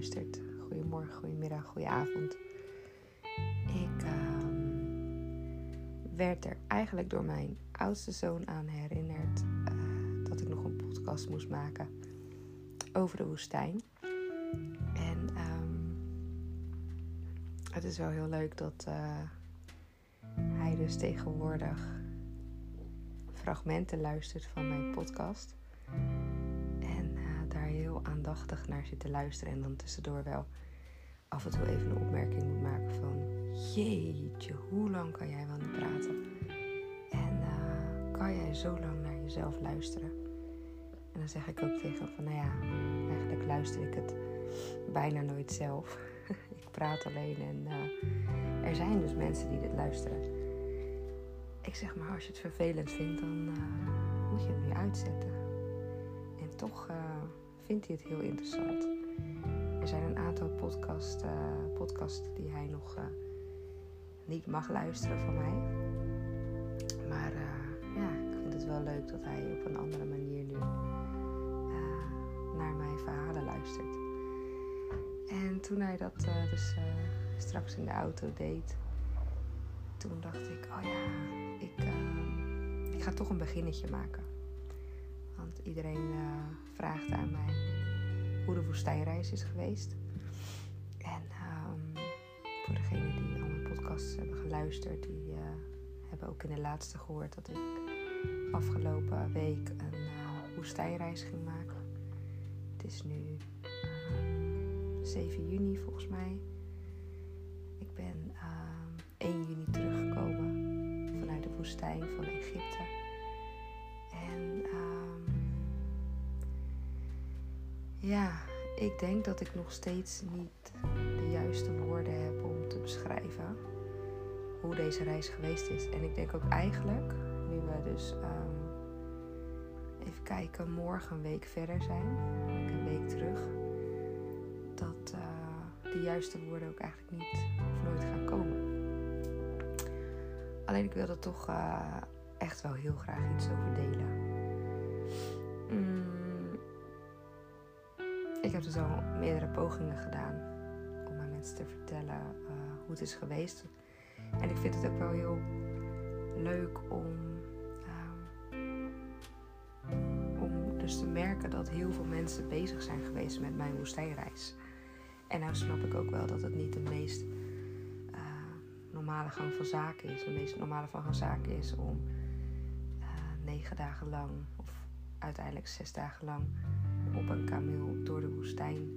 Goedemorgen, goedemiddag, goedenavond. Ik ehm, werd er eigenlijk door mijn oudste zoon aan herinnerd uh, dat ik nog een podcast moest maken over de woestijn. En um, het is wel heel leuk dat uh, hij dus tegenwoordig fragmenten luistert van mijn podcast aandachtig naar zit te luisteren en dan tussendoor wel af en toe even een opmerking moet maken van jeetje, hoe lang kan jij wel niet praten? En uh, kan jij zo lang naar jezelf luisteren? En dan zeg ik ook tegen van nou ja, eigenlijk luister ik het bijna nooit zelf. ik praat alleen en uh, er zijn dus mensen die dit luisteren. Ik zeg maar, als je het vervelend vindt, dan uh, moet je het nu uitzetten. Hij het heel interessant. Er zijn een aantal podcast, uh, podcasts die hij nog uh, niet mag luisteren van mij. Maar uh, ja, ik vind het wel leuk dat hij op een andere manier nu naar mijn verhalen luistert. En toen hij dat dus straks in de auto deed, toen dacht ik, oh ja, ik, ik ga toch een beginnetje maken. Want iedereen vraagt aan mij hoe de woestijnreis is geweest. En um, voor degenen die al mijn podcasts hebben geluisterd, die uh, hebben ook in de laatste gehoord dat ik afgelopen week een uh, woestijnreis ging maken. Het is nu 7 juni volgens mij. Ik ben 1 juni teruggekomen vanuit de woestijn van Egypte. Ja, ik denk dat ik nog steeds niet de juiste woorden heb om te beschrijven hoe deze reis geweest is. En ik denk ook eigenlijk, nu we dus um, even kijken, morgen een week verder zijn, een week terug, dat uh, de juiste woorden ook eigenlijk niet of nooit gaan komen. Alleen ik wil er toch uh, echt wel heel graag iets over delen. Mm ik heb dus al meerdere pogingen gedaan om aan mensen te vertellen uh, hoe het is geweest. En ik vind het ook wel heel leuk om, uh, om dus te merken dat heel veel mensen bezig zijn geweest met mijn woestijnreis. En nou snap ik ook wel dat het niet de meest uh, normale gang van zaken is. De meest normale gang van zaken is om negen dagen lang, of uiteindelijk zes dagen lang, op een kameel door de woestijn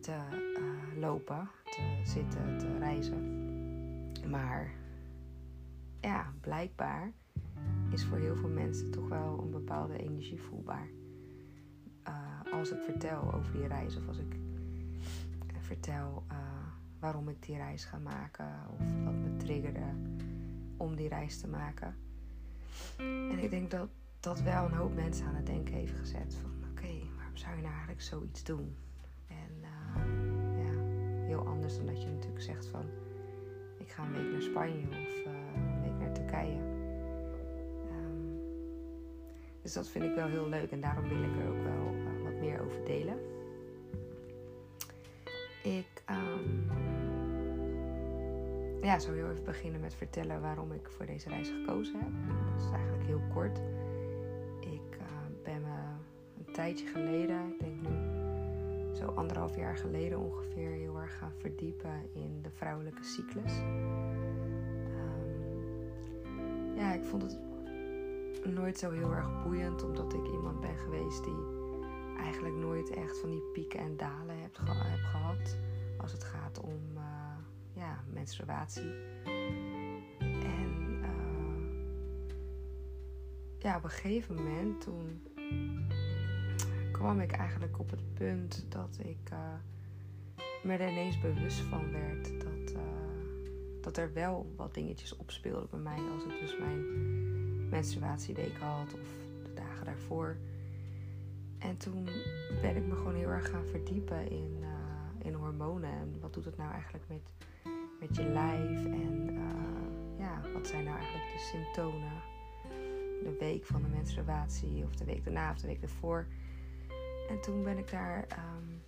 te uh, lopen, te zitten, te reizen. Maar ja, blijkbaar is voor heel veel mensen toch wel een bepaalde energie voelbaar. Uh, als ik vertel over die reis of als ik vertel uh, waarom ik die reis ga maken of wat me triggerde om die reis te maken. En ik denk dat dat wel een hoop mensen aan het denken heeft gezet. Van zou je nou eigenlijk zoiets doen? En uh, ja, heel anders dan dat je natuurlijk zegt van ik ga een week naar Spanje of uh, een week naar Turkije. Um, dus dat vind ik wel heel leuk en daarom wil ik er ook wel uh, wat meer over delen. Ik um, ja, zou heel even beginnen met vertellen waarom ik voor deze reis gekozen heb. Dat is eigenlijk heel kort tijdje geleden, ik denk nu zo anderhalf jaar geleden ongeveer, heel erg gaan verdiepen in de vrouwelijke cyclus. Um, ja, ik vond het nooit zo heel erg boeiend, omdat ik iemand ben geweest die eigenlijk nooit echt van die pieken en dalen heb, gehad als het gaat om uh, ja, menstruatie. En uh, ja, op een gegeven moment toen kwam ik eigenlijk op het punt dat ik uh, me er ineens bewust van werd dat, uh, dat er wel wat dingetjes opspeelden bij mij als ik dus mijn menstruatieweek had of de dagen daarvoor. En toen ben ik me gewoon heel erg gaan verdiepen in, uh, in hormonen en wat doet het nou eigenlijk met, met je lijf en ja, wat zijn nou eigenlijk de symptomen de week van de menstruatie of de week daarna of de week ervoor. En toen ben ik daar um,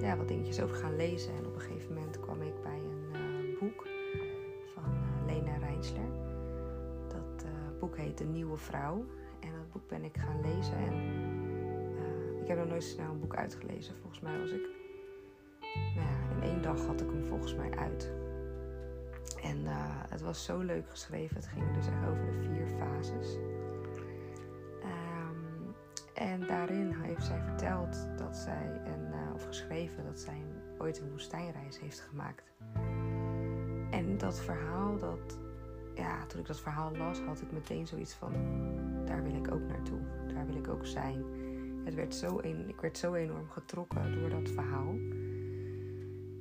ja, wat dingetjes over gaan lezen. En op een gegeven moment kwam ik bij een uh, boek van uh, Lena Rijnsler. Dat uh, boek heet De Nieuwe Vrouw. En dat boek ben ik gaan lezen. En ik heb nog nooit snel een boek uitgelezen. Volgens mij was ik. Nou ja, in één dag had ik hem volgens mij uit. En het was zo leuk geschreven. Het ging dus echt over de vier fases. En daarin heeft zij verteld dat zij, een, uh, of geschreven dat zij ooit een woestijnreis heeft gemaakt. En dat verhaal, dat, ja, toen ik dat verhaal las, had ik meteen zoiets van: daar wil ik ook naartoe. Daar wil ik ook zijn. Het werd zo een, ik werd zo enorm getrokken door dat verhaal.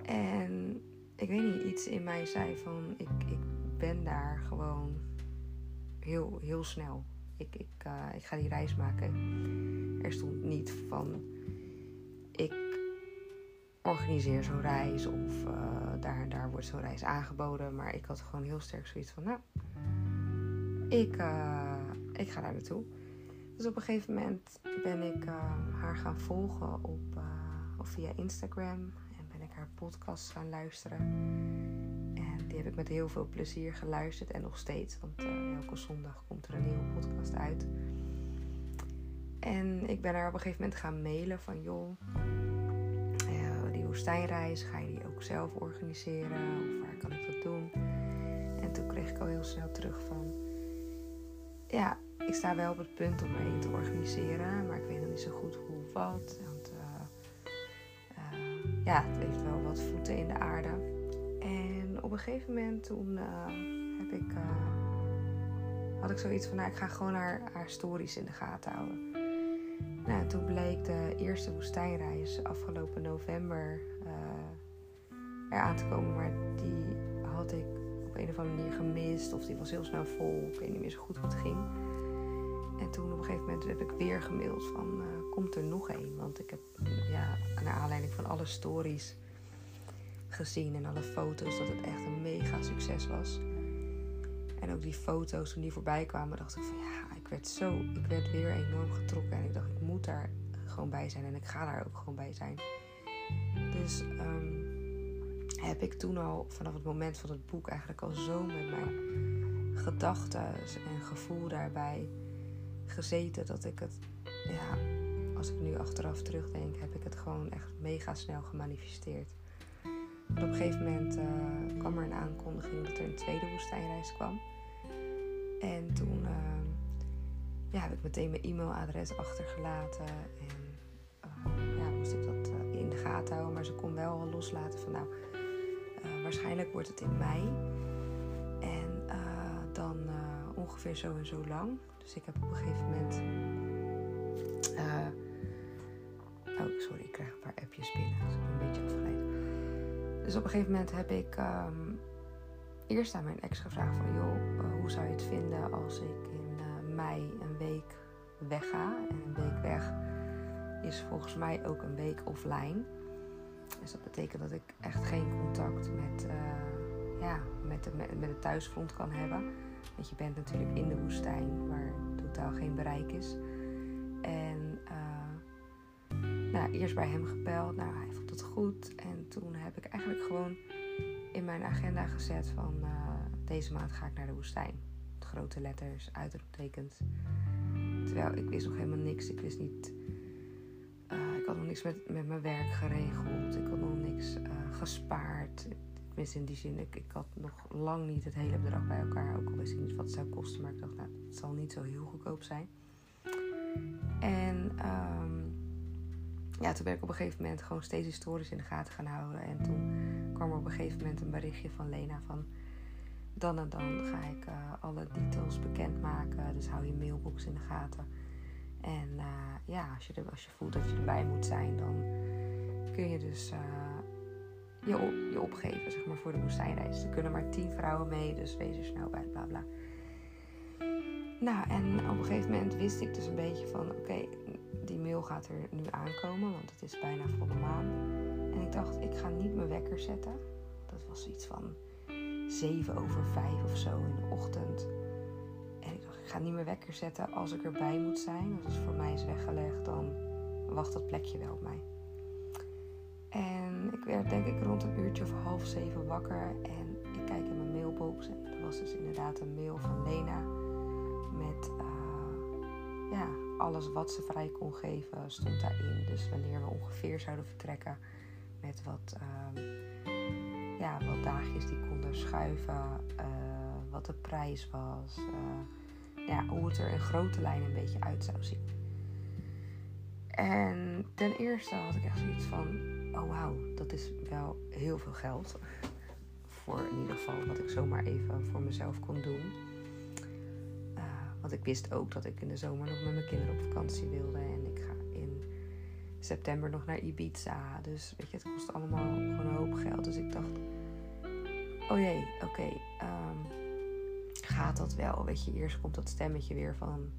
En ik weet niet, iets in mij zei van: ik, ik ben daar gewoon heel, heel snel ik, ik, uh, ik ga die reis maken. Er stond niet van ik organiseer zo'n reis of uh, daar en daar wordt zo'n reis aangeboden. Maar ik had gewoon heel sterk zoiets van, nou, ik, uh, ik ga daar naartoe. Dus op een gegeven moment ben ik haar gaan volgen op, of via Instagram en ben ik haar podcast gaan luisteren. Die heb ik met heel veel plezier geluisterd en nog steeds. Want uh, elke zondag komt er een nieuwe podcast uit. En ik ben haar op een gegeven moment gaan mailen van joh, uh, die woestijnreis, ga je die ook zelf organiseren? Of waar kan ik dat doen? En toen kreeg ik al heel snel terug van ja, ik sta wel op het punt om er een te organiseren, maar ik weet nog niet zo goed hoe wat. Want uh, ja, het heeft wel wat voeten in de aarde op een gegeven moment toen uh, heb ik, uh, had ik zoiets van, nou, ik ga gewoon haar, haar stories in de gaten houden. Nou, toen bleek de eerste woestijnreis afgelopen november uh, eraan te komen, maar die had ik op een of andere manier gemist of die was heel snel vol. Ik weet niet meer zo goed hoe het ging. En toen op een gegeven moment heb ik weer gemaild van, komt er nog één? Want ik heb, ja, naar aanleiding van alle stories gezien en alle foto's dat het echt een mega succes was. En ook die foto's toen die voorbij kwamen, dacht ik van ja, ik werd zo, ik werd weer enorm getrokken. En ik dacht, ik moet daar gewoon bij zijn en ik ga daar ook gewoon bij zijn. Dus um, heb ik toen al vanaf het moment van het boek eigenlijk al zo met mijn gedachten en gevoel daarbij gezeten dat ik het, ja, als ik nu achteraf terugdenk, heb ik het gewoon echt mega snel gemanifesteerd op een gegeven moment uh, kwam er een aankondiging dat er een tweede woestijnreis kwam. En toen uh, ja, heb ik meteen mijn e-mailadres achtergelaten. En uh, ja, moest ik dat in de gaten houden. Maar ze kon wel loslaten van nou, waarschijnlijk wordt het in mei. En dan ongeveer zo en zo lang. Dus ik heb op een gegeven moment... oh, sorry, ik krijg een paar appjes binnen. Dus ik ben een beetje afgeleid. Dus op een gegeven moment heb ik um, eerst aan mijn ex gevraagd van... joh, uh, hoe zou je het vinden als ik in uh, mei een week wegga? En een week weg is volgens mij ook een week offline. Dus dat betekent dat ik echt geen contact met, uh, ja, met, de, met, met het thuisfront kan hebben. Want je bent natuurlijk in de woestijn waar totaal geen bereik is. En nou, eerst bij hem gebeld. Nou, hij vond het goed. En toen heb ik eigenlijk gewoon in mijn agenda gezet van uh, deze maand ga ik naar de woestijn. Grote letters, uitroeptekens. Terwijl ik wist nog helemaal niks. Ik wist niet. Uh, ik had nog niks met, met mijn werk geregeld. Ik had nog niks uh, gespaard. Tenminste, in die zin, ik, ik had nog lang niet het hele bedrag bij elkaar. Ook al wist ik niet wat het zou kosten. Maar ik dacht, nou, het zal niet zo heel goedkoop zijn. En um, ja, toen ben ik op een gegeven moment gewoon steeds historisch in de gaten gaan houden. En toen kwam er op een gegeven moment een berichtje van Lena van... Dan en dan ga ik uh, alle details bekendmaken. Dus hou je mailbox in de gaten. En uh, ja, als je, er, als je voelt dat je erbij moet zijn, dan kun je dus uh, je, je opgeven zeg maar, voor de woestijnreis. Er kunnen maar tien vrouwen mee, dus wees er snel bij, bla bla. Nou, en op een gegeven moment wist ik dus een beetje van... Oké, die mail gaat er nu aankomen, want het is bijna volle maan. En ik dacht, ik ga niet mijn wekker zetten. Dat was iets van 7 over 5 of zo in de ochtend. En ik dacht, ik ga niet mijn wekker zetten als ik erbij moet zijn. Als het voor mij is weggelegd, dan wacht dat plekje wel op mij. En ik werd denk ik rond een uurtje of half zeven wakker en ik kijk in mijn mailbox en er was dus inderdaad een mail van Lena met uh, ja, alles wat ze vrij kon geven stond daarin. Dus wanneer we ongeveer zouden vertrekken met wat, uh, ja, wat dagjes die konden schuiven, uh, wat de prijs was, uh, ja, hoe het er in grote lijnen een beetje uit zou zien. En ten eerste had ik echt zoiets van: oh wauw, dat is wel heel veel geld. Voor in ieder geval wat ik zomaar even voor mezelf kon doen. Want ik wist ook dat ik in de zomer nog met mijn kinderen op vakantie wilde. En ik ga in september nog naar Ibiza. Dus weet je, het kost allemaal gewoon een hoop geld. Dus ik dacht: oh jee, oké. Um, gaat dat wel? Weet je, eerst komt dat stemmetje weer van: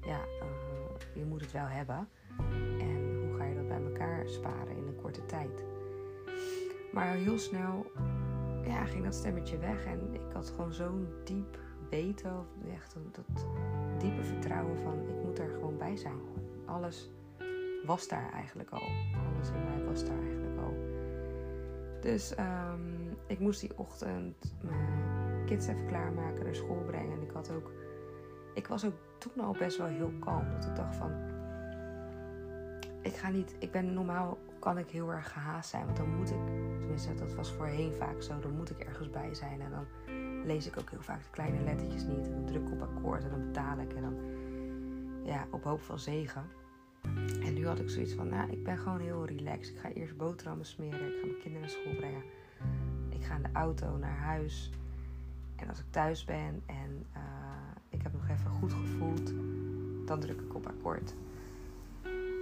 ja, uh, je moet het wel hebben. En hoe ga je dat bij elkaar sparen in een korte tijd? Maar heel snel ja, ging dat stemmetje weg en ik had gewoon zo'n diep weten, of echt dat diepe vertrouwen van ik moet daar gewoon bij zijn. Alles was daar eigenlijk al. Alles in mij was daar eigenlijk al. Dus um, ik moest die ochtend mijn kids even klaarmaken, naar school brengen. En ik had ook, ik was ook toen al best wel heel kalm. Dat ik dacht van, ik ga niet, ik ben normaal kan ik heel erg gehaast zijn, want dan moet ik, tenminste dat was voorheen vaak zo, dan moet ik ergens bij zijn en dan lees ik ook heel vaak de kleine lettertjes niet en dan druk ik op akkoord en dan betaal ik en dan, ja, op hoop van zegen. En nu had ik zoiets van, nou, ik ben gewoon heel relaxed. Ik ga eerst boterhammen smeren, ik ga mijn kinderen naar school brengen. Ik ga in de auto naar huis. En als ik thuis ben en uh, ik heb nog even goed gevoeld, dan druk ik op akkoord.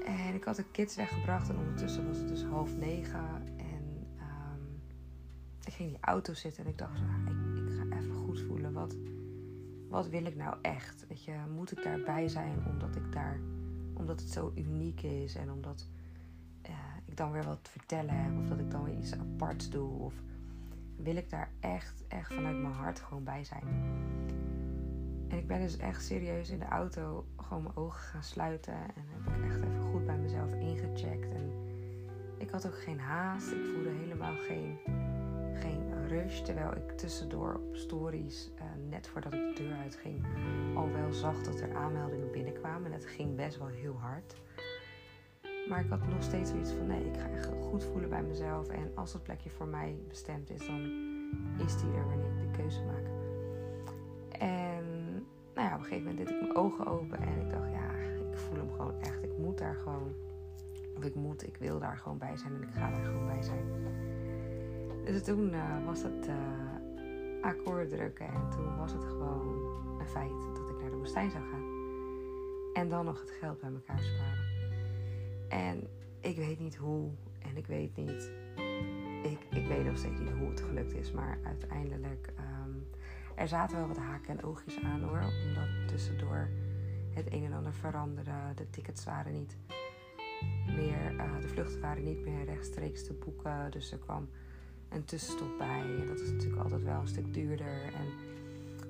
En ik had de kids weggebracht en ondertussen was het dus half negen. En um, ik ging in die auto zitten en ik dacht, nou, voelen. Wat, wat wil ik nou echt? Weet je, moet ik daarbij zijn omdat ik daar, omdat het zo uniek is en omdat uh, ik dan weer wat vertellen heb of dat ik dan weer iets aparts doe? Of wil ik daar echt, echt vanuit mijn hart gewoon bij zijn? En ik ben dus echt serieus in de auto gewoon mijn ogen gaan sluiten. En heb ik echt even goed bij mezelf ingecheckt. En ik had ook geen haast. Ik voelde helemaal geen, geen Terwijl ik tussendoor op stories, uh, net voordat ik de deur uitging, al wel zag dat er aanmeldingen binnenkwamen. En het ging best wel heel hard. Maar ik had nog steeds zoiets van: nee, ik ga echt goed voelen bij mezelf. En als dat plekje voor mij bestemd is, dan is die er wanneer ik de keuze maak. En nou ja, op een gegeven moment deed ik mijn ogen open en ik dacht, ja, ik voel hem gewoon echt. Ik moet daar gewoon, of ik moet, ik wil daar gewoon bij zijn en ik ga daar gewoon bij zijn. Dus toen uh, was het uh, akkoord drukken en toen was het gewoon een feit dat ik naar de woestijn zou gaan. En dan nog het geld bij elkaar sparen. En ik weet niet hoe en ik weet niet, ik, ik weet nog steeds niet hoe het gelukt is, maar uiteindelijk... Um, er zaten wel wat haken en oogjes aan hoor, omdat tussendoor het een en ander veranderde. De tickets waren niet meer, uh, de vluchten waren niet meer rechtstreeks te boeken. Dus er kwam een tussenstop bij. Dat is natuurlijk altijd wel een stuk duurder. En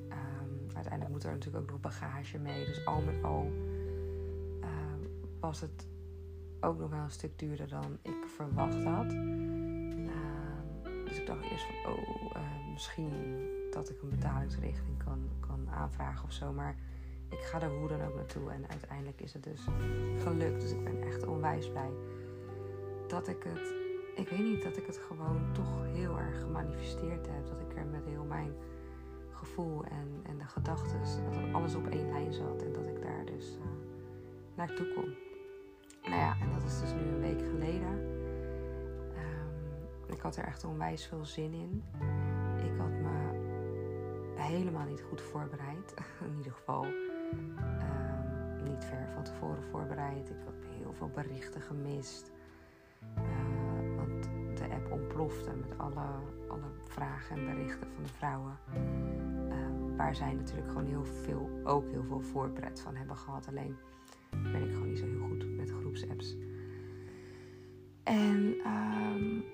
um, uiteindelijk moet er natuurlijk ook nog bagage mee. Dus al met al uh, was het ook nog wel een stuk duurder dan ik verwacht had. Uh, dus ik dacht eerst van, oh, misschien dat ik een betalingsregeling kan, kan aanvragen of zo. Maar ik ga er hoe dan ook naartoe. En uiteindelijk is het dus gelukt. Dus ik ben echt onwijs blij dat ik het. Ik weet niet, dat ik het gewoon toch heel erg gemanifesteerd heb. Dat ik er met heel mijn gevoel en, en de gedachten, dat alles op één lijn zat. En dat ik daar dus uh, naartoe kon. Nou ja, en dat is dus nu een week geleden. Um, ik had er echt onwijs veel zin in. Ik had me helemaal niet goed voorbereid. In ieder geval uh, niet ver van tevoren voorbereid. Ik heb heel veel berichten gemist. Ontplofte met alle, alle vragen en berichten van de vrouwen. Uh, waar zij natuurlijk gewoon heel veel, ook heel veel voorpret van hebben gehad. Alleen ben ik gewoon niet zo heel goed met groepsapps. En um,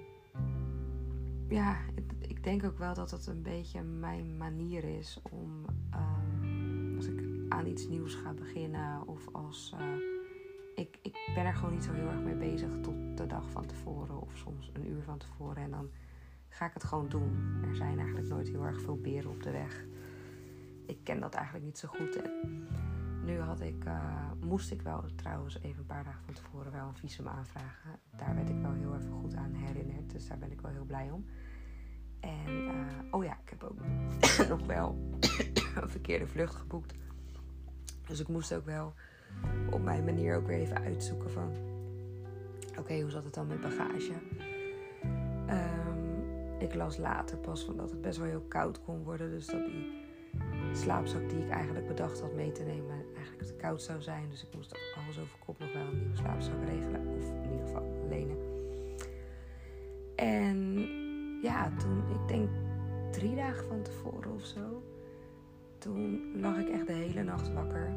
ja, ik denk ook wel dat het een beetje mijn manier is om um, als ik aan iets nieuws ga beginnen of als ik ben er gewoon niet zo heel erg mee bezig tot de dag van tevoren of soms een uur van tevoren. En dan ga ik het gewoon doen. Er zijn eigenlijk nooit heel erg veel beren op de weg. Ik ken dat eigenlijk niet zo goed. En nu had ik, uh, moest ik wel trouwens even een paar dagen van tevoren wel een visum aanvragen. Daar werd ik wel heel even goed aan herinnerd. Dus daar ben ik wel heel blij om. En, uh, oh ja, ik heb ook nog wel een verkeerde vlucht geboekt. Dus ik moest ook wel op mijn manier ook weer even uitzoeken van... Oké, hoe zat het dan met bagage? Um, ik las later pas van dat het best wel heel koud kon worden. Dus dat die slaapzak die ik eigenlijk bedacht had mee te nemen eigenlijk te koud zou zijn. Dus ik moest alles over kop nog wel een nieuwe slaapzak regelen. Of in ieder geval lenen. En ja, toen, ik denk drie dagen van tevoren of zo. Toen lag ik echt de hele nacht wakker.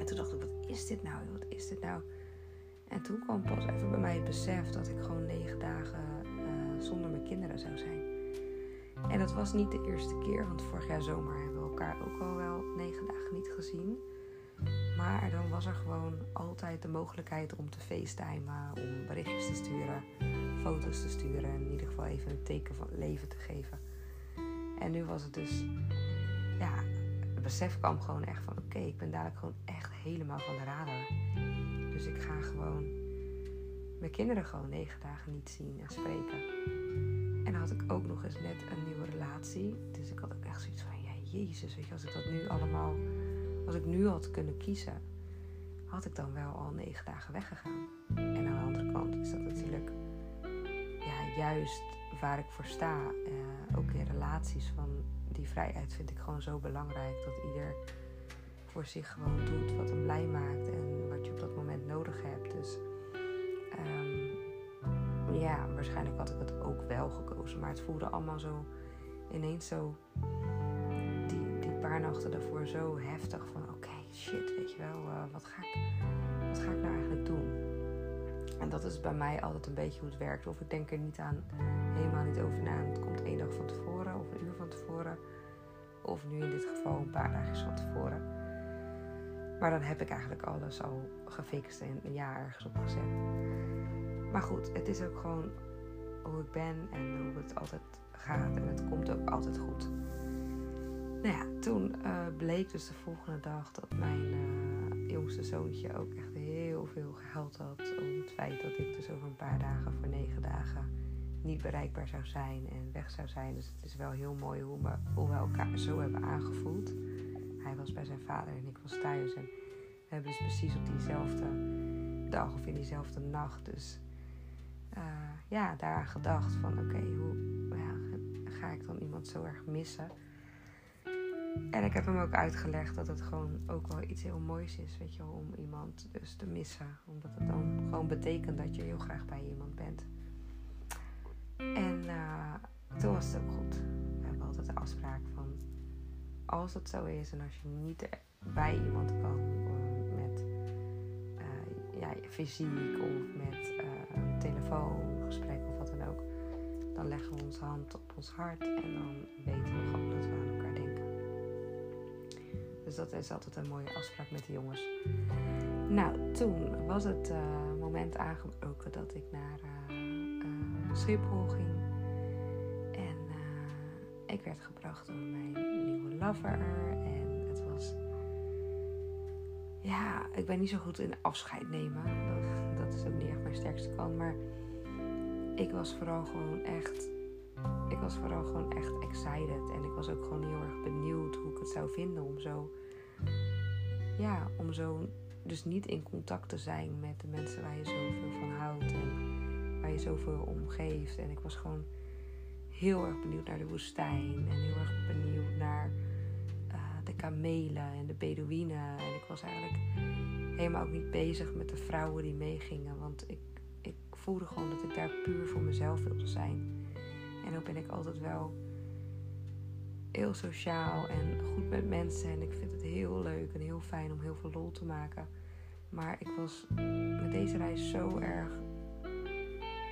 En toen dacht ik, wat is dit nou? Wat is dit nou? En toen kwam pas even bij mij het besef dat ik gewoon negen dagen uh, zonder mijn kinderen zou zijn. En dat was niet de eerste keer, want vorig jaar zomer hebben we elkaar ook al wel negen dagen niet gezien. Maar dan was er gewoon altijd de mogelijkheid om te facetimen, om berichtjes te sturen, foto's te sturen en in ieder geval even een teken van leven te geven. En nu was het dus, ja, het besef kwam gewoon echt van: oké, ik ben dadelijk gewoon echt helemaal van de radar. Dus ik ga gewoon mijn kinderen gewoon negen dagen niet zien en spreken. En dan had ik ook nog eens net een nieuwe relatie. Dus ik had ook echt zoiets van: ja, Jezus, weet je, als ik dat nu allemaal, als ik nu had kunnen kiezen, had ik dan wel al negen dagen weggegaan. En aan de andere kant is dat natuurlijk, ja, juist waar ik voor sta. Uh, ook in relaties van die vrijheid vind ik gewoon zo belangrijk dat ieder voor zich gewoon doet wat hem blij maakt en wat je op dat moment nodig hebt. Dus um, ja, waarschijnlijk had ik het ook wel gekozen, maar het voelde allemaal zo ineens zo die, die paar nachten daarvoor zo heftig van oké shit, weet je wel, uh, wat, ga ik, wat ga ik nou eigenlijk doen? En dat is bij mij altijd een beetje hoe het werkt. Of ik denk er niet aan, helemaal niet over na. Het komt één dag van tevoren of een uur van tevoren. Of nu in dit geval een paar dagen van tevoren. Maar dan heb ik eigenlijk alles al gefixt en een jaar ergens op gezet. Maar goed, het is ook gewoon hoe ik ben en hoe het altijd gaat. En het komt ook altijd goed. Nou ja, toen uh, bleek dus de volgende dag dat mijn uh, jongste zoontje ook echt heel veel gehuild had. Om het feit dat ik dus over een paar dagen voor negen dagen niet bereikbaar zou zijn en weg zou zijn. Dus het is wel heel mooi hoe we, hoe we elkaar zo hebben aangevoeld. Hij was bij zijn vader en ik was thuis. En we hebben dus precies op diezelfde dag of in diezelfde nacht dus uh, ja, daaraan gedacht van oké, hoe ja, ga ik dan iemand zo erg missen? En ik heb hem ook uitgelegd dat het gewoon ook wel iets heel moois is, weet je om iemand dus te missen. Omdat het dan gewoon betekent dat je heel graag bij iemand bent. En uh, toen was het ook goed. We hebben altijd de afspraak van als het zo is en als je niet bij iemand kan uh, met uh, ja, fysiek of met uh, telefoongesprek of wat dan ook, dan leggen we onze hand op ons hart en dan weten we gewoon dat we aan elkaar denken. Dus dat is altijd een mooie afspraak met de jongens. Nou, toen was het moment aangebroken dat ik naar Schiphol ging. Ik werd gebracht door mijn nieuwe lover. En het was. Ja, ik ben niet zo goed in afscheid nemen. Dat, dat is ook niet echt mijn sterkste kant. Maar ik was vooral gewoon echt. Ik was vooral gewoon echt excited. En ik was ook gewoon heel erg benieuwd hoe ik het zou vinden om zo. Ja, om zo dus niet in contact te zijn met de mensen waar je zoveel van houdt. En waar je zoveel om geeft. En ik was gewoon heel erg benieuwd naar de woestijn. En heel erg benieuwd naar uh, de kamelen en de Bedouinen. En ik was eigenlijk helemaal ook niet bezig met de vrouwen die meegingen. Want ik, ik voelde gewoon dat ik daar puur voor mezelf wilde zijn. En dan ben ik altijd wel heel sociaal en goed met mensen. En ik vind het heel leuk en heel fijn om heel veel lol te maken. Maar ik was met deze reis zo erg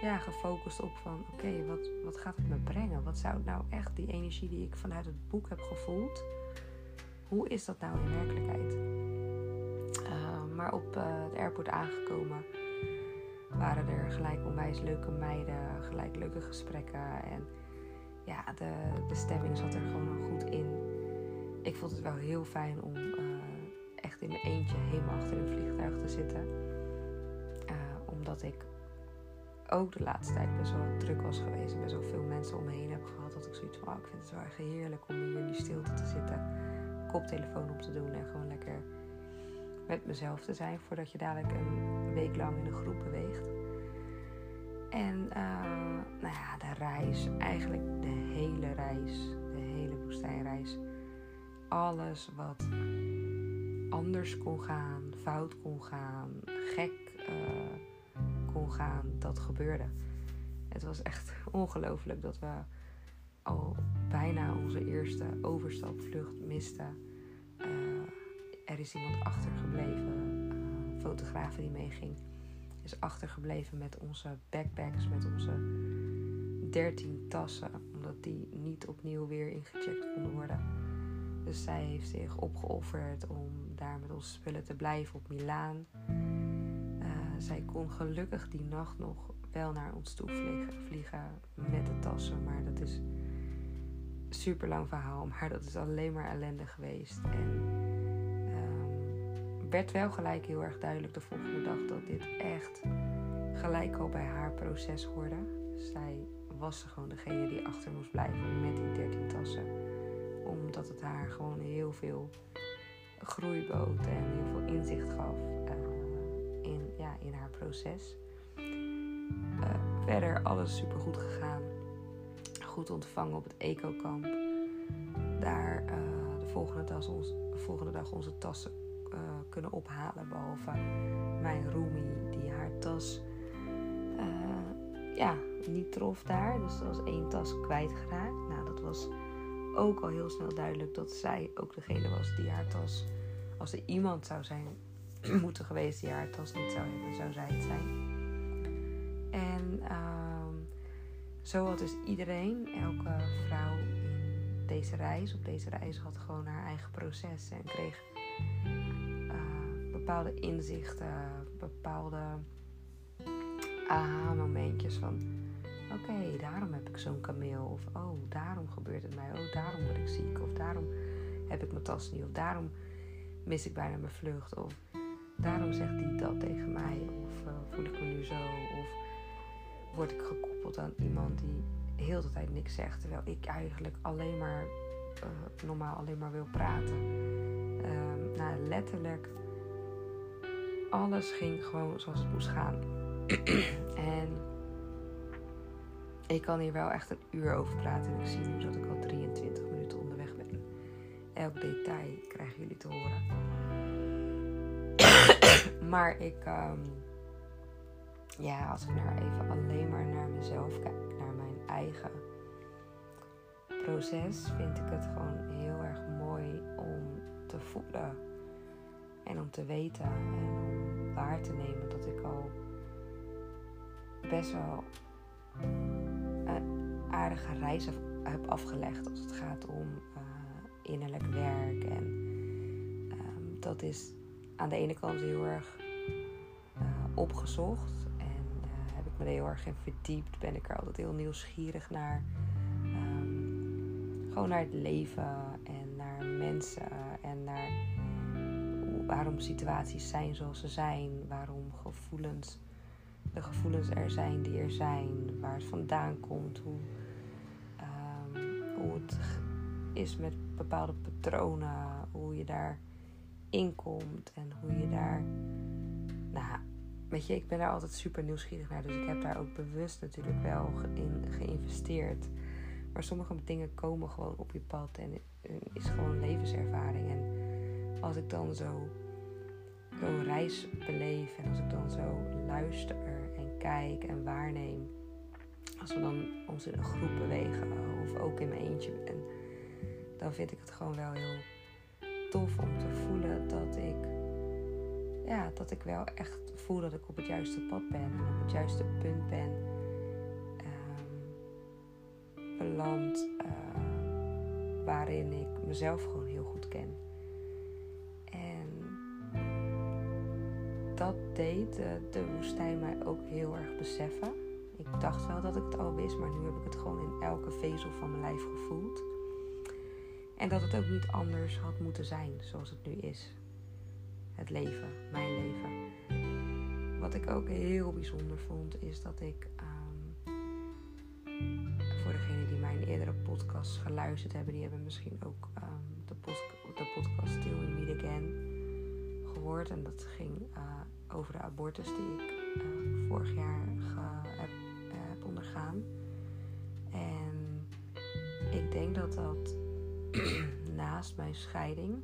ja, gefocust op van oké, wat, wat gaat het me brengen? Wat zou nou echt die energie die ik vanuit het boek heb gevoeld, hoe is dat nou in werkelijkheid? Um, maar op het airport aangekomen waren er gelijk onwijs leuke meiden, gelijk leuke gesprekken. En ja, de, de stemming zat er gewoon goed in. Ik vond het wel heel fijn om echt in mijn eentje helemaal achter een vliegtuig te zitten. omdat ik ook de laatste tijd best wel druk was geweest en best wel veel mensen om me heen heb gehad, dat ik zoiets van, oh, ik vind het wel erg heerlijk om hier in die stilte te zitten, koptelefoon op te doen en gewoon lekker met mezelf te zijn voordat je dadelijk een week lang in een groep beweegt. En uh, nou ja, de reis, eigenlijk de hele reis, de hele woestijnreis, alles wat anders kon gaan, fout kon gaan, gek. Uh, gaan, dat gebeurde. Het was echt ongelooflijk dat we al bijna onze eerste overstapvlucht misten. Uh, er is iemand achtergebleven, uh, fotograaf die meeging, is achtergebleven met onze backpacks, met onze 13 tassen, omdat die niet opnieuw weer ingecheckt konden worden. Dus zij heeft zich opgeofferd om daar met onze spullen te blijven op Milaan zij kon gelukkig die nacht nog wel naar ons toe vliegen, vliegen met de tassen. Maar dat is een super lang verhaal. Maar dat is alleen maar ellende geweest. En um, werd wel gelijk heel erg duidelijk de volgende dag dat dit echt gelijk al bij haar proces hoorde. Zij was gewoon degene die achter moest blijven met die 13 tassen. Omdat het haar gewoon heel veel groei bood en heel veel inzicht gaf in haar proces. Uh, verder alles super goed gegaan. Goed ontvangen op het eco-kamp. Daar uh, de, volgende dag de volgende dag onze tassen uh, kunnen ophalen. Behalve mijn roomie die haar tas ja, niet trof daar. Dus er was één tas kwijtgeraakt. Nou, dat was ook al heel snel duidelijk dat zij ook degene was die haar tas, als er iemand zou zijn moeten geweest die haar tas niet zou hebben, zou zij het zijn. En uh, zo had dus iedereen, elke vrouw in deze reis, op deze reis, had gewoon haar eigen proces en kreeg uh, bepaalde inzichten, bepaalde aha-momentjes van oké, daarom heb ik zo'n kameel. Of oh, daarom gebeurt het mij. Oh, daarom word ik ziek. Of daarom heb ik mijn tas niet. Of daarom mis ik bijna mijn vlucht. Of daarom zegt hij dat tegen mij. Of uh, voel ik me nu zo. Of word ik gekoppeld aan iemand die heel de tijd niks zegt. Terwijl ik eigenlijk alleen maar uh, normaal alleen maar wil praten. Uh, nou, letterlijk. Alles ging gewoon zoals het moest gaan. en ik kan hier wel echt een uur over praten. En ik zie nu dat ik al 23 minuten onderweg ben. Elk detail krijgen jullie te horen. Maar ik, um, ja, als ik nou even alleen maar naar mezelf kijk, naar mijn eigen proces, vind ik het gewoon heel erg mooi om te voelen. En om te weten en om waar te nemen dat ik al best wel een aardige reis heb afgelegd als het gaat om uh, innerlijk werk. En um, dat is aan de ene kant heel erg uh, opgezocht. En uh, heb ik me er heel erg in verdiept. Ben ik er altijd heel nieuwsgierig naar. Um, gewoon naar het leven en naar mensen. En naar waarom situaties zijn zoals ze zijn. Waarom gevoelens, de gevoelens er zijn die er zijn. Waar het vandaan komt. Hoe, um, hoe het is met bepaalde patronen. Hoe je daar inkomt en hoe je daar. Nou, weet je, ik ben daar altijd super nieuwsgierig naar. Dus ik heb daar ook bewust natuurlijk wel in geïnvesteerd. Maar sommige dingen komen gewoon op je pad en is gewoon levenservaring. En als ik dan zo zo'n reis beleef en als ik dan zo luister en kijk en waarneem. Als we dan ons in een groep bewegen of ook in mijn eentje ben, dan vind ik het gewoon wel heel tof om te voelen dat ik, ja, dat ik wel echt voel dat ik op het juiste pad ben en op het juiste punt ben um, beland uh, waarin ik mezelf gewoon heel goed ken. En dat deed de, de woestijn mij ook heel erg beseffen. Ik dacht wel dat ik het al wist, maar nu heb ik het gewoon in elke vezel van mijn lijf gevoeld. En dat het ook niet anders had moeten zijn zoals het nu is. Het leven, mijn leven. Wat ik ook heel bijzonder vond, is dat ik. Um, voor degenen die mijn eerdere podcast geluisterd hebben, die hebben misschien ook um, de, de, podcast Still in Meet Again gehoord. En dat ging uh, over de abortus die ik uh, vorig jaar uh, heb ondergaan. En ik denk dat dat naast mijn scheiding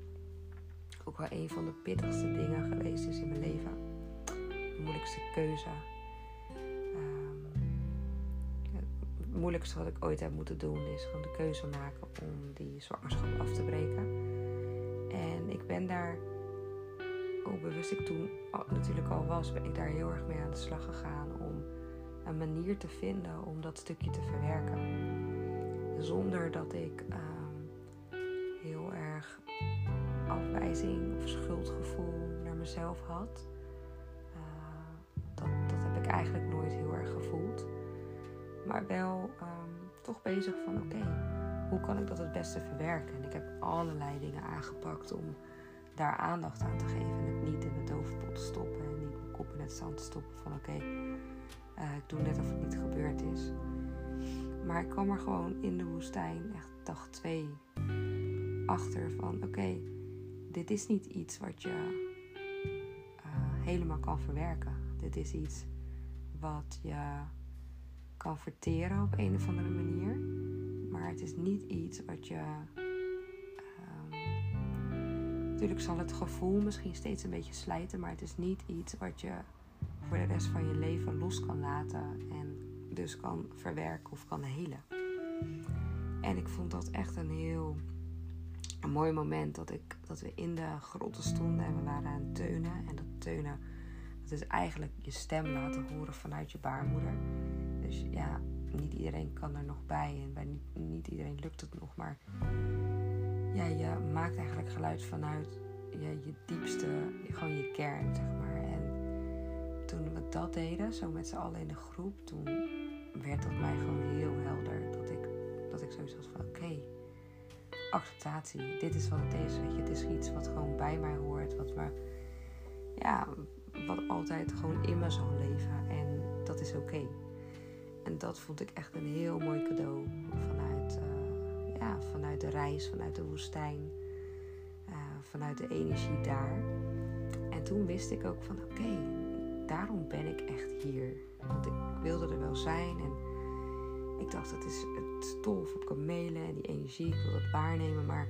ook wel een van de pittigste dingen geweest is in mijn leven. De moeilijkste keuze. Um, het moeilijkste wat ik ooit heb moeten doen is gewoon de keuze maken om die zwangerschap af te breken. En ik ben daar, hoe bewust ik toen natuurlijk al was, ben ik daar heel erg mee aan de slag gegaan om een manier te vinden om dat stukje te verwerken. Zonder dat ik um, of schuldgevoel naar mezelf had. Uh, dat, dat heb ik eigenlijk nooit heel erg gevoeld. Maar wel um, toch bezig van oké, hoe kan ik dat het beste verwerken? En ik heb allerlei dingen aangepakt om daar aandacht aan te geven. En het niet in mijn doofpot te stoppen. En niet mijn kop in het zand te stoppen van oké, uh, ik doe net of het niet gebeurd is. Maar ik kwam er gewoon in de woestijn, echt dag twee, achter van oké, dit is niet iets wat je uh, helemaal kan verwerken. Dit is iets wat je kan verteren op een of andere manier. Maar het is niet iets wat je. Um, natuurlijk zal het gevoel misschien steeds een beetje slijten, maar het is niet iets wat je voor de rest van je leven los kan laten en dus kan verwerken of kan helen. En ik vond dat echt een heel een mooi moment dat, ik, dat we in de grotten stonden en we waren aan teunen. En dat teunen, dat is eigenlijk je stem laten horen vanuit je baarmoeder. Dus ja, niet iedereen kan er nog bij en bij niet, iedereen lukt het nog. Maar ja, je maakt eigenlijk geluid vanuit je, je diepste, gewoon je kern, zeg maar. En toen we dat deden, zo met z'n allen in de groep, toen werd dat mij gewoon heel helder. Dat ik, dat ik zoiets had van, oké, acceptatie. Dit is wat het is, weet je. Het is iets wat gewoon bij mij hoort. Wat me, ja, wat altijd gewoon in me zal leven. En dat is oké. En dat vond ik echt een heel mooi cadeau. Vanuit, uh, ja, vanuit de reis, vanuit de woestijn. Uh, vanuit de energie daar. En toen wist ik ook van oké, daarom ben ik echt hier. Want ik wilde er wel zijn en ik dacht, het is het tof op kamelen en die energie, ik wil het waarnemen. Maar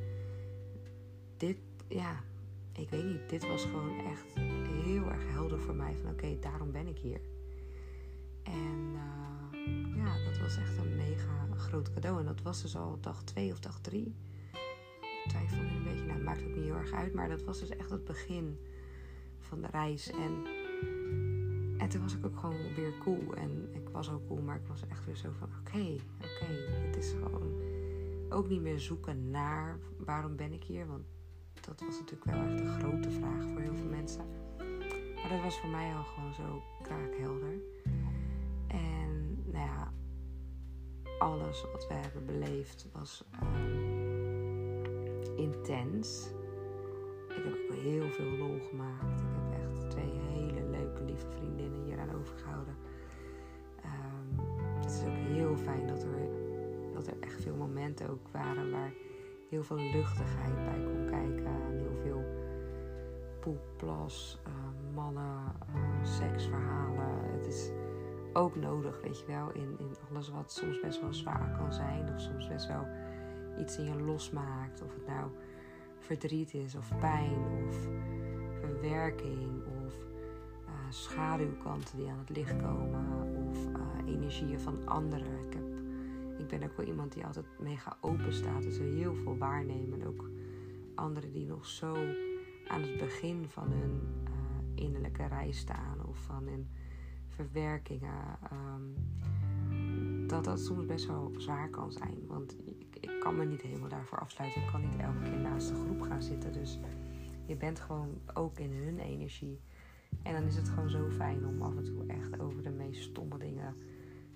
dit, ja, ik weet niet, dit was gewoon echt heel erg helder voor mij. Van oké, daarom ben ik hier. En uh, ja, dat was echt een mega groot cadeau. En dat was dus al dag 2 of dag 3. Ik twijfel nu een beetje, nou, maakt ook niet heel erg uit. Maar dat was dus echt het begin van de reis. En en toen was ik ook gewoon weer cool. En was ook cool, maar ik was echt weer zo van: oké, oké, het is gewoon ook niet meer zoeken naar waarom ben ik hier. Want dat was natuurlijk wel echt een grote vraag voor heel veel mensen. Maar dat was voor mij al gewoon zo kraakhelder. En nou ja, alles wat we hebben beleefd was um, intens. Ik heb ook heel veel lol gemaakt. Ik heb echt twee hele leuke, lieve vriendinnen hier aan overgehouden. Het is ook heel fijn dat er, dat er echt veel momenten ook waren waar heel veel luchtigheid bij kon kijken. En heel veel poeplas, uh, mannen, uh, seksverhalen. Het is ook nodig, weet je wel, in, in alles wat soms best wel zwaar kan zijn. Of soms best wel iets in je losmaakt. Of het nou verdriet is, of pijn, of verwerking, schaduwkanten die aan het licht komen, of uh, energieën van anderen. Ik, heb, ik ben ook wel iemand die altijd mega open staat, dus heel veel waarnemen. En ook anderen die nog zo aan het begin van hun uh, innerlijke reis staan, of van hun verwerkingen. Um, dat dat soms best wel zwaar kan zijn. Want ik, ik, kan me niet helemaal daarvoor afsluiten. Ik kan niet elke keer naast de groep gaan zitten. Dus je bent gewoon ook in hun energie. En dan is het gewoon zo fijn om af en toe echt over de meest stomme dingen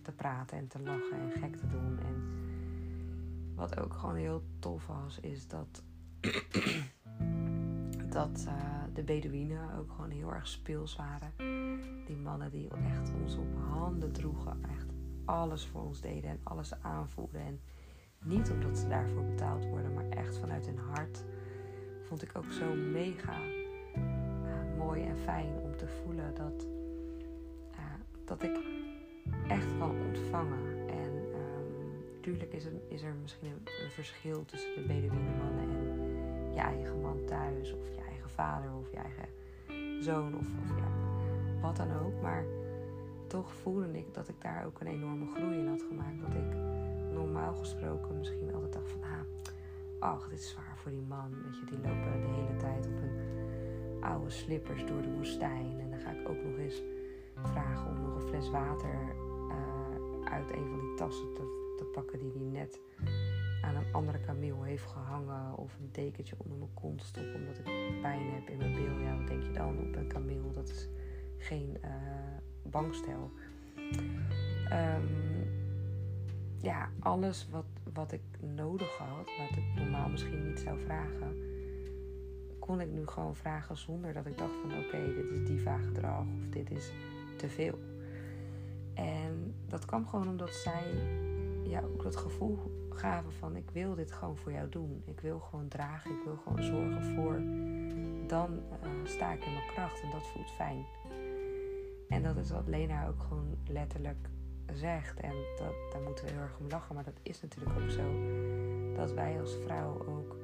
te praten en te lachen en gek te doen. En wat ook gewoon heel tof was, is dat, dat uh, de Bedouinen ook gewoon heel erg speels waren. Die mannen die echt ons op handen droegen, echt alles voor ons deden en alles aanvoerden. En niet omdat ze daarvoor betaald worden, maar echt vanuit hun hart. Vond ik ook zo mega uh, mooi en fijn te voelen dat, uh, dat ik echt kan ontvangen. En um, tuurlijk is er, is er misschien een, een verschil tussen de Bedouinenmannen en je eigen man thuis, of je eigen vader, of je eigen zoon, of, of ja, wat dan ook. Maar toch voelde ik dat ik daar ook een enorme groei in had gemaakt. Dat ik normaal gesproken misschien altijd dacht van, ah, ach, dit is zwaar voor die man. Weet je, die lopen de hele tijd op hun oude slippers door de woestijn. En dan ga ik ook nog eens vragen om nog een fles water uh, uit een van die tassen te, te pakken die hij net aan een andere kameel heeft gehangen. Of een dekentje onder mijn kont stop omdat ik pijn heb in mijn bil. Ja, wat denk je dan op een kameel? Dat is geen uh, bankstel. Um, ja, alles wat, wat ik nodig had, wat ik normaal misschien niet zou vragen, kon ik nu gewoon vragen zonder dat ik dacht van oké, dit is diva gedrag of dit is te veel. En dat kwam gewoon omdat zij ja, ook dat gevoel gaven van ik wil dit gewoon voor jou doen. Ik wil gewoon dragen, ik wil gewoon zorgen voor. Dan uh, sta ik in mijn kracht en dat voelt fijn. En dat is wat Lena ook gewoon letterlijk zegt. En dat, daar moeten we heel erg om lachen. Maar dat is natuurlijk ook zo. Dat wij als vrouw ook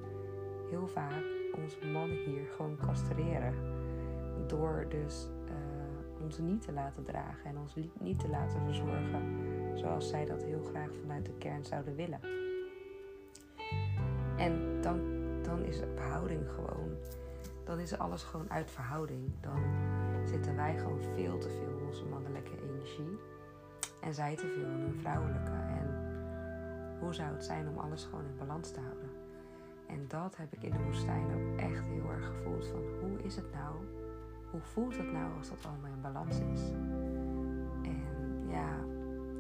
heel vaak onze man hier gewoon castreren. Door dus uh, ons niet te laten dragen en ons niet te laten verzorgen. Zoals zij dat heel graag vanuit de kern zouden willen. En dan, dan is verhouding gewoon. Dan is alles gewoon uit verhouding. Dan zitten wij gewoon veel te veel onze mannelijke energie. En zij te veel in hun vrouwelijke. En hoe zou het zijn om alles gewoon in balans te houden? En dat heb ik in de woestijn ook echt heel erg gevoeld. Van hoe is het nou? Hoe voelt het nou als dat allemaal in balans is? En ja,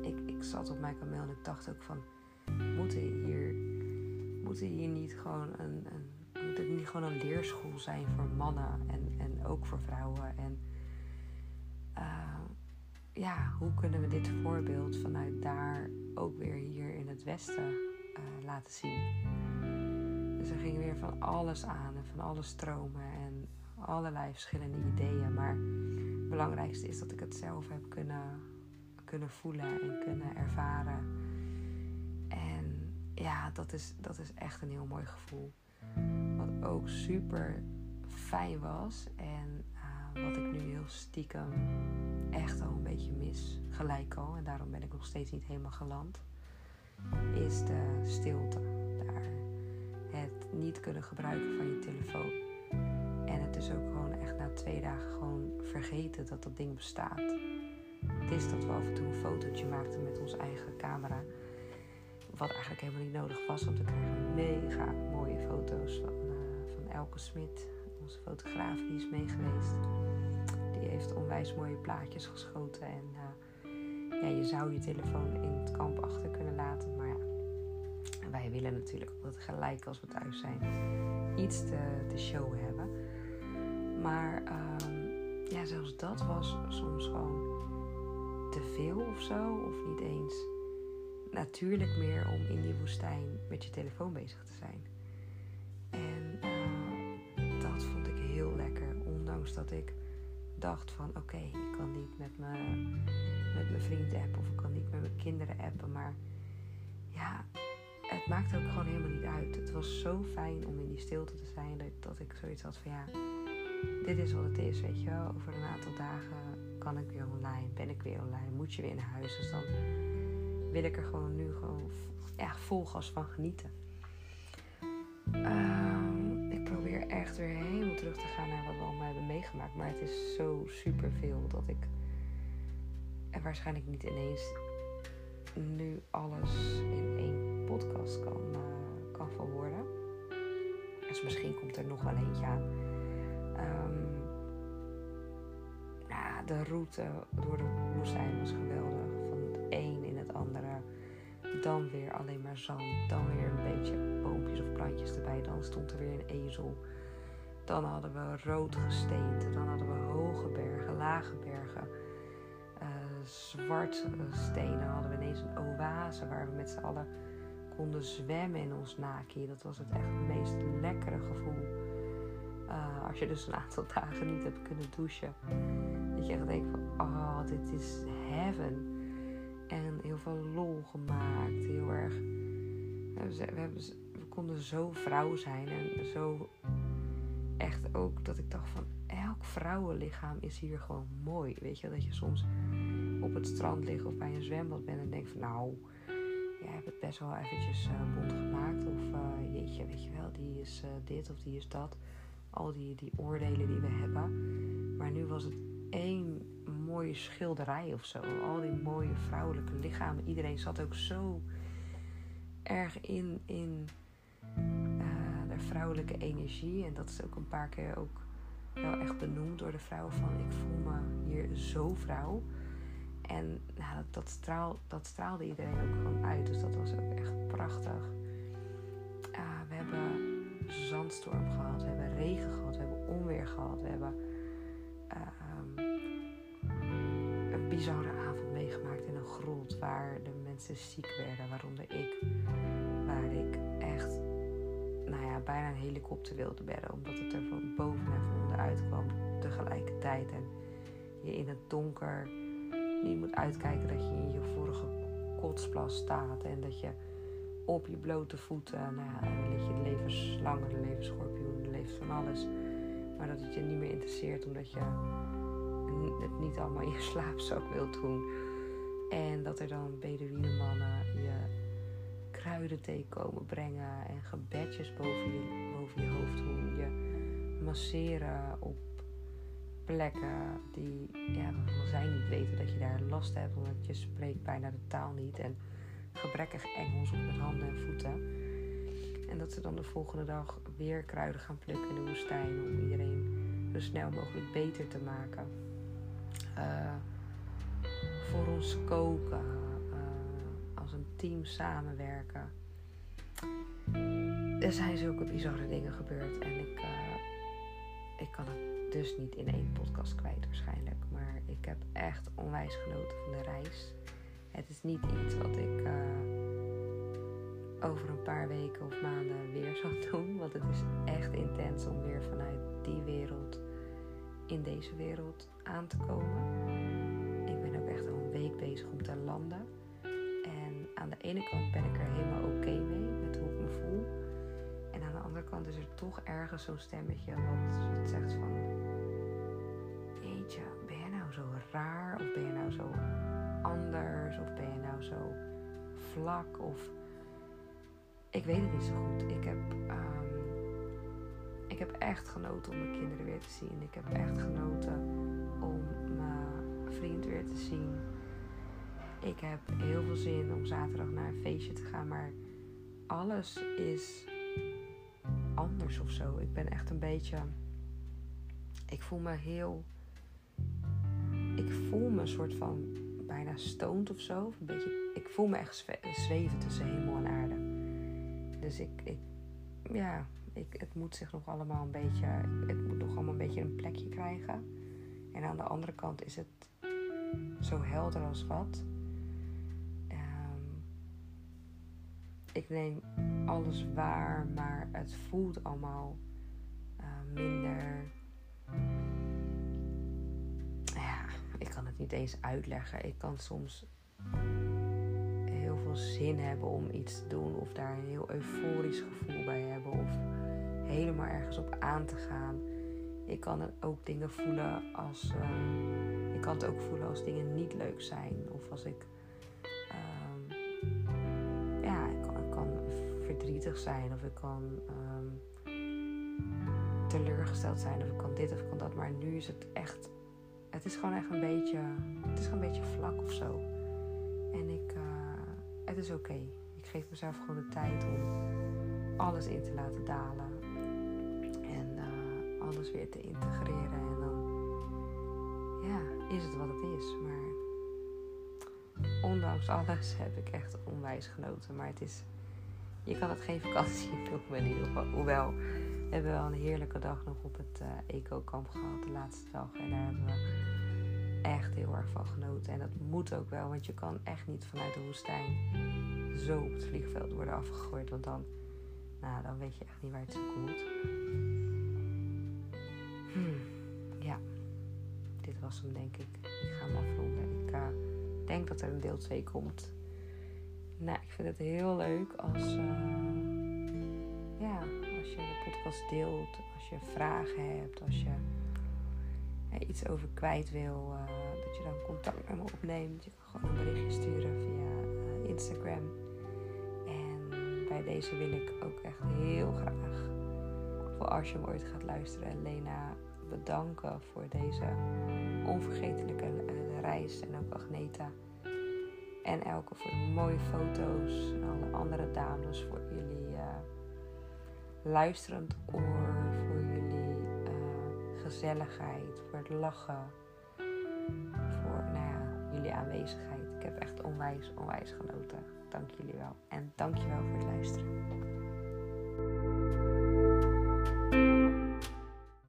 ik, ik zat op mijn kameel en ik dacht ook van... Moeten hier, moeten hier niet gewoon een, een, moet het niet gewoon een leerschool zijn voor mannen en, en ook voor vrouwen? En uh, ja, hoe kunnen we dit voorbeeld vanuit daar ook weer hier in het Westen uh, laten zien? Dus er ging weer van alles aan en van alle stromen en allerlei verschillende ideeën. Maar het belangrijkste is dat ik het zelf heb kunnen, kunnen voelen en kunnen ervaren. En ja, dat is, dat is echt een heel mooi gevoel. Wat ook super fijn was en wat ik nu heel stiekem echt al een beetje mis, gelijk al, en daarom ben ik nog steeds niet helemaal geland, is de stilte niet kunnen gebruiken van je telefoon. En het is ook gewoon echt na twee dagen gewoon vergeten dat dat ding bestaat. Het is dat we af en toe een fotootje maakten met onze eigen camera. Wat eigenlijk helemaal niet nodig was, want we krijgen mega mooie foto's van, uh, van Elke Smit, onze fotograaf, die is meegeweest. Die heeft onwijs mooie plaatjes geschoten. En uh, ja, je zou je telefoon in het kamp achter kunnen laten. Maar ja, wij willen natuurlijk altijd gelijk als we thuis zijn iets te, te hebben. Maar um, ja, zelfs dat was soms gewoon te veel of zo. Of niet eens natuurlijk meer om in die woestijn met je telefoon bezig te zijn. En uh, dat vond ik heel lekker. Ondanks dat ik dacht van oké, ik kan niet met, me, met mijn vriend appen of ik kan niet met mijn kinderen appen. Maar ja, het maakt ook gewoon helemaal niet uit. Het was zo fijn om in die stilte te zijn dat, ik zoiets had van ja, dit is wat het is, weet je wel. Over een aantal dagen kan ik weer online, ben ik weer online, moet je weer naar huis. Dus dan wil ik er gewoon nu gewoon echt vol gas van genieten. Um, ik probeer echt weer helemaal terug te gaan naar wat we allemaal hebben meegemaakt. Maar het is zo super veel dat ik er waarschijnlijk niet ineens nu alles in één podcast kan, uh, kan verwoorden. Dus misschien komt er nog wel eentje aan. Um, de route door de woestijn was geweldig. Van het een in het andere. Dan weer alleen maar zand. Dan weer een beetje boompjes of plantjes erbij. Dan stond er weer een ezel. Dan hadden we rood gesteente. Dan hadden we hoge bergen, lage bergen. Uh, zwart stenen hadden we ineens een oase waar we met z'n allen konden zwemmen in ons naki. Dat was het echt het meest lekkere gevoel. Uh, als je dus een aantal dagen niet hebt kunnen douchen. Dat je echt denkt van, oh, dit is heaven. En heel veel lol gemaakt. Heel erg. We, hebben, we konden zo vrouw zijn en zo echt ook dat ik dacht van elk vrouwenlichaam is hier gewoon mooi. Weet je, dat je soms op het strand ligt of bij een zwembad bent en denkt van nou, jij hebt het best wel eventjes uh, bond gemaakt. Of uh, jeetje, weet je wel, die is uh, dit of die is dat. Al die, die oordelen die we hebben. Maar nu was het één mooie schilderij of zo. Al die mooie vrouwelijke lichamen. Iedereen zat ook zo erg in, in de vrouwelijke energie. En dat is ook een paar keer ook wel echt benoemd door de vrouw van ik voel me hier zo vrouw. En nou, dat, dat, dat straalde iedereen ook gewoon uit. Dus dat was ook echt prachtig. Uh, we hebben zandstorm gehad, we hebben regen gehad, we hebben onweer gehad, we hebben uh, een bizarre avond meegemaakt in een grot waar de mensen ziek werden, waaronder ik. Waar ik echt, nou ja, bijna een helikopter wilde bedden, omdat het er van boven en van onderuit kwam tegelijkertijd. En je in het donker je moet uitkijken dat je in je vorige kotsplas staat en dat je op je blote voeten, nou ja, je de levenslangen, de levensschorpioen, de van alles. Maar dat het je niet meer interesseert omdat je het niet allemaal in je slaapzak wilt doen. En dat er dan mannen je kruidenthee komen brengen en gebedjes boven je, boven je hoofd doen. Je masseren op plekken die, ja, zij niet weten dat je daar last hebt, omdat je spreekt bijna de taal niet en gebrekkig Engels op met handen en voeten. En dat ze dan de volgende dag weer kruiden gaan plukken in de woestijn om iedereen zo snel mogelijk beter te maken. Uh, voor ons koken, uh, als een team samenwerken. Er zijn zulke bizarre dingen gebeurd en ik, uh, ik kan het dus niet in één podcast kwijt waarschijnlijk. Maar ik heb echt onwijs genoten van de reis. Het is niet iets wat ik uh, over een paar weken of maanden weer zal doen. Want het is echt intens om weer vanuit die wereld in deze wereld aan te komen. Ik ben ook echt al een week bezig om te landen. En aan de ene kant ben ik er helemaal oké mee met hoe ik me voel. Kant is er toch ergens zo'n stemmetje wat, wat zegt van ben je nou zo raar? Of ben je nou zo anders? Of ben je nou zo vlak? Of ik weet het niet zo goed. Ik heb, um, ik heb echt genoten om mijn kinderen weer te zien. Ik heb echt genoten om mijn vriend weer te zien. Ik heb heel veel zin om zaterdag naar een feestje te gaan, maar alles is anders of zo. Ik ben echt een beetje. Ik voel me heel ik voel me een soort van bijna stoned of zo. Een beetje, ik voel me echt zweven tussen hemel en aarde. Dus ik, ik ja, ik, het moet zich nog allemaal een beetje, het moet nog allemaal een beetje een plekje krijgen. En aan de andere kant is het zo helder als wat. Ik neem alles waar, maar het voelt allemaal uh, minder ik kan het niet eens uitleggen. Ik kan soms heel veel zin hebben om iets te doen, of daar een heel euforisch gevoel bij hebben, of helemaal ergens op aan te gaan. Ik kan ook dingen voelen als. Uh, ik kan het ook voelen als dingen niet leuk zijn, of als ik. Verdrietig zijn, of ik kan. Uh, teleurgesteld zijn, of ik kan dit of ik kan dat. Maar nu is het echt het is gewoon echt een beetje, het is gewoon een beetje vlak of zo. En ik, uh, het is oké. Ik geef mezelf gewoon de tijd om alles in te laten dalen. En uh, alles weer te integreren. En dan, ja, is het wat het is. Maar ondanks alles heb ik echt onwijs genoten. Maar het is, je kan het geen vakantie noemen in ieder geval. Hoewel, we hebben wel een heerlijke dag nog op het uh, eco-kamp gehad, de laatste dag. En daar hebben we echt heel erg van genoten. En dat moet ook wel, want je kan echt niet vanuit de woestijn zo op het vliegveld worden afgegooid. Want dan, nou, dan weet je echt niet waar het zoeken moet. Hmm, ja, dit was hem denk ik. Ik ga hem afronden. Ik uh, denk dat er een deel 2 komt. Nou, ik vind het heel leuk als, uh, ja, als je de podcast deelt, als je vragen hebt, als je iets over kwijt wil, uh, dat je dan contact met me opneemt. Je kan gewoon een berichtje sturen via Instagram. En bij deze wil ik ook echt heel graag, voor als je hem ooit gaat luisteren, Lena bedanken voor deze onvergetelijke reis. En ook Agneta. En Elke voor de mooie foto's. En alle andere dames voor jullie luisterend oor. Voor jullie gezelligheid, voor het lachen, voor nou ja, jullie aanwezigheid. Ik heb echt onwijs, onwijs genoten. Dank jullie wel. En dank je wel voor het luisteren.